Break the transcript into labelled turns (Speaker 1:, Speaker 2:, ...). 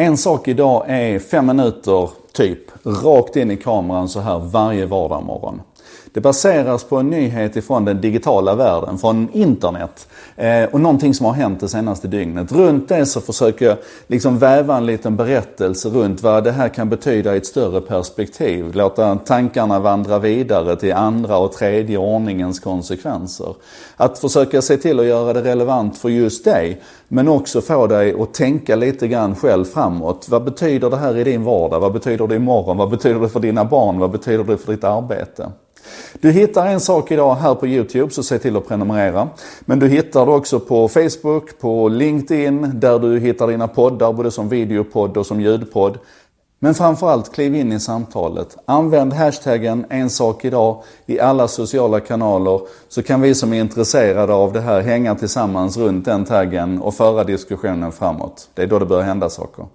Speaker 1: En sak idag är fem minuter, typ, rakt in i kameran så här varje vardagsmorgon. Det baseras på en nyhet ifrån den digitala världen, från internet. Eh, och någonting som har hänt det senaste dygnet. Runt det så försöker jag liksom väva en liten berättelse runt vad det här kan betyda i ett större perspektiv. Låta tankarna vandra vidare till andra och tredje ordningens konsekvenser. Att försöka se till att göra det relevant för just dig. Men också få dig att tänka lite grann själv framåt. Vad betyder det här i din vardag? Vad betyder det imorgon? Vad betyder det för dina barn? Vad betyder det för ditt arbete? Du hittar en sak idag här på Youtube, så se till att prenumerera. Men du hittar det också på Facebook, på LinkedIn, där du hittar dina poddar, både som videopodd och som ljudpodd. Men framförallt, kliv in i samtalet. Använd hashtaggen en sak idag i alla sociala kanaler så kan vi som är intresserade av det här hänga tillsammans runt den taggen och föra diskussionen framåt. Det är då det börjar hända saker.